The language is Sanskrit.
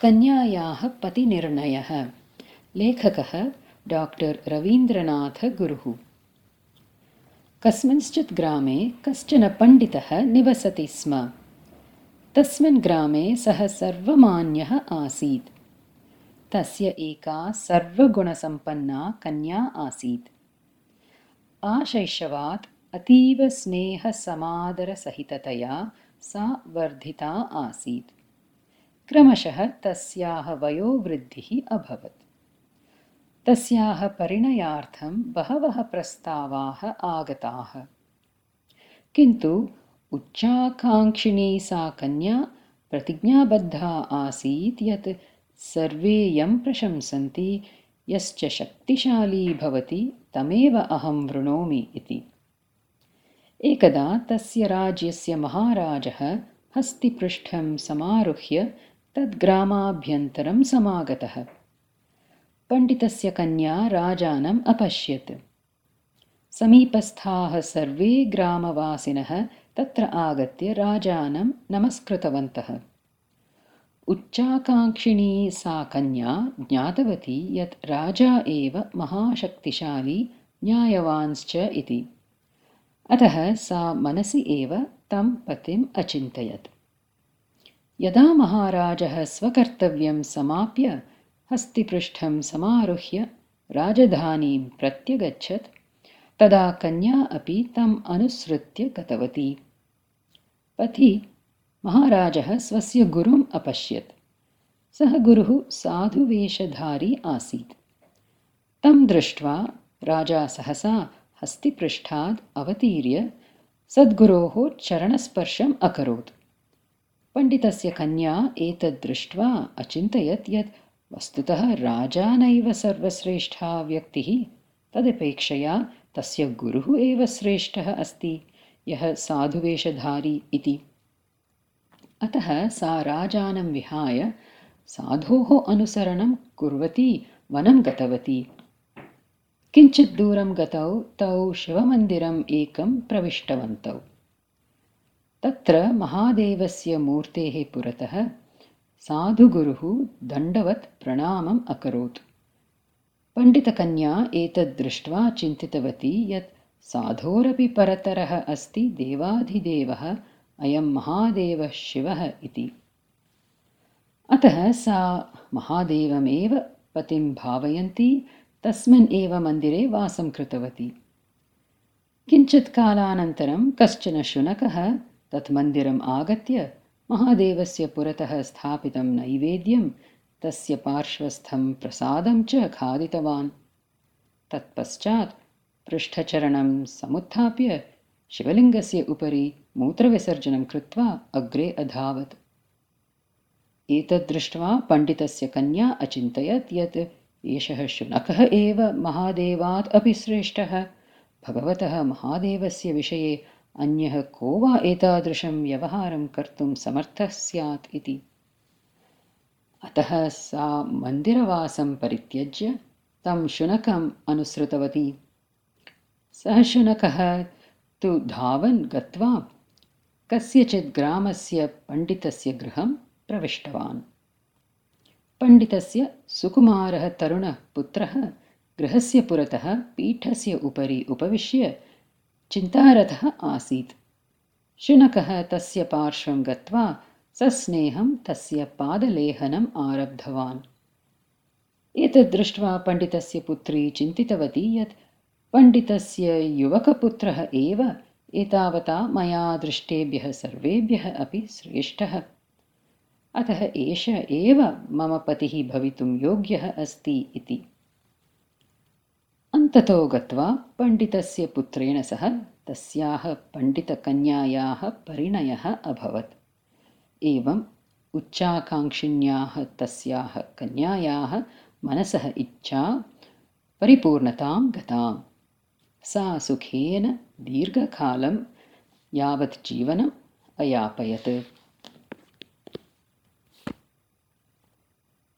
कन्यायाः पतिनिर्णयः। लेखकः डाक्टर् रवीन्द्रनाथगुरुः। कस्मिंश्चित् ग्रामे कश्चन पण्डितः निवसति स्म। तस्मिन् ग्रामे सः सर्वमान्यः आसीत्। तस्य एका सर्वगुणसम्पन्ना कन्या आसीत्। आशैशवात् अतीव स्नेहसमादरसहिततया सा वर्धिता आसीत् क्रमशः तस्याः वयोवृद्धिः अभवत्। तस्याः परिणयार्थं बहवः प्रस्तावाः आगताः। किन्तु उच्चाकाङ्क्षिणी सा कन्या प्रतिज्ञाबद्धा आसीत् यत् सर्वे यं प्रशंसन्ति यश्च शक्तिशाली भवति तमेव अहं वृणोमि इति। एकदा तस्य राज्यस्य महाराजः हस्तिपृष्ठं समारुह्य तद्ग्रामाभ्यन्तरं समागतः। पण्डितस्य कन्या राजानम् अपश्यत्। समीपस्थाः सर्वे ग्रामवासिनः तत्र आगत्य राजानं नमस्कृतवन्तः। उच्चाकाङ्क्षिणी सा कन्या ज्ञातवती यत् राजा एव महाशक्तिशाली न्यायवांश्च इति। अतः सा मनसि एव तं पतिम् अचिन्तयत् यदा महाराजः स्वकर्तव्यं समाप्य हस्तिपृष्ठं समारुह्य राजधानीं प्रत्यगच्छत् तदा कन्या अपि तम् अनुसृत्य गतवती। पथि महाराजः स्वस्य गुरुम् अपश्यत्। सः गुरुः साधुवेषधारी आसीत्। तं दृष्ट्वा राजा सहसा हस्तिपृष्ठात् अवतीर्य सद्गुरोः चरणस्पर्शम् अकरोत् पण्डितस्य कन्या एतद्दृष्ट्वा अचिन्तयत् यत् वस्तुतः राजा नैव सर्वश्रेष्ठा व्यक्तिः तदपेक्षया तस्य गुरुः एव श्रेष्ठः अस्ति यः साधुवेषधारी इति। अतः सा राजानं विहाय साधोः अनुसरणं कुर्वती वनं गतवती। किञ्चित् दूरं गतौ तौ शिवमन्दिरम् एकं प्रविष्टवन्तौ तत्र महादेवस्य मूर्तेः पुरतः साधुगुरुः दण्डवत् प्रणामम् अकरोत्। पण्डितकन्या एतद्दृष्ट्वा चिन्तितवती यत् साधोरपि परतरः अस्ति देवाधिदेवः अयं महादेवः शिवः इति। अतः सा महादेवमेव पतिं भावयन्ती तस्मिन् एव मन्दिरे वासं कृतवती। किञ्चित् कालानन्तरं कश्चन शुनकः तत् मन्दिरम् आगत्य महादेवस्य पुरतः स्थापितं नैवेद्यं तस्य पार्श्वस्थं प्रसादं च खादितवान्। तत्पश्चात् पृष्ठचरणं समुत्थाप्य शिवलिङ्गस्य उपरि मूत्रविसर्जनं कृत्वा अग्रे अधावत्। एतद्दृष्ट्वा पण्डितस्य कन्या अचिन्तयत् यत् एषः शुनकः एव महादेवात् अपि श्रेष्ठः भगवतः महादेवस्य विषये अन्यः को वा एतादृशं व्यवहारं कर्तुं समर्थः स्यात् इति? अतः सा मन्दिरवासं परित्यज्य तं शुनकम् अनुसृतवती। सः शुनकः तु धावन् गत्वा कस्यचित् ग्रामस्य पण्डितस्य गृहं प्रविष्टवान्। पण्डितस्य सुकुमारः तरुणः पुत्रः गृहस्य पुरतः पीठस्य उपरि उपविश्य चिन्तारतः आसीत्। शुनकः तस्य पार्श्वं गत्वा सस्नेहं तस्य पादलेहनम् आरब्धवान्। एतद्दृष्ट्वा पण्डितस्य पुत्री चिन्तितवती यत् पण्डितस्य युवकपुत्रः एव एतावता मया दृष्टेभ्यः सर्वेभ्यः अपि श्रेष्ठः। अतः एष एव मम पतिः भवितुं योग्यः अस्ति इति अन्ततो गत्वा पण्डितस्य पुत्रेण सह तस्याः पण्डितकन्यायाः परिणयः अभवत्। एवम् उच्चाकाङ्क्षिण्याः तस्याः कन्यायाः मनसः इच्छा परिपूर्णतां गताम्। सा सुखेन दीर्घकालं यावत् जीवनम् अयापयत्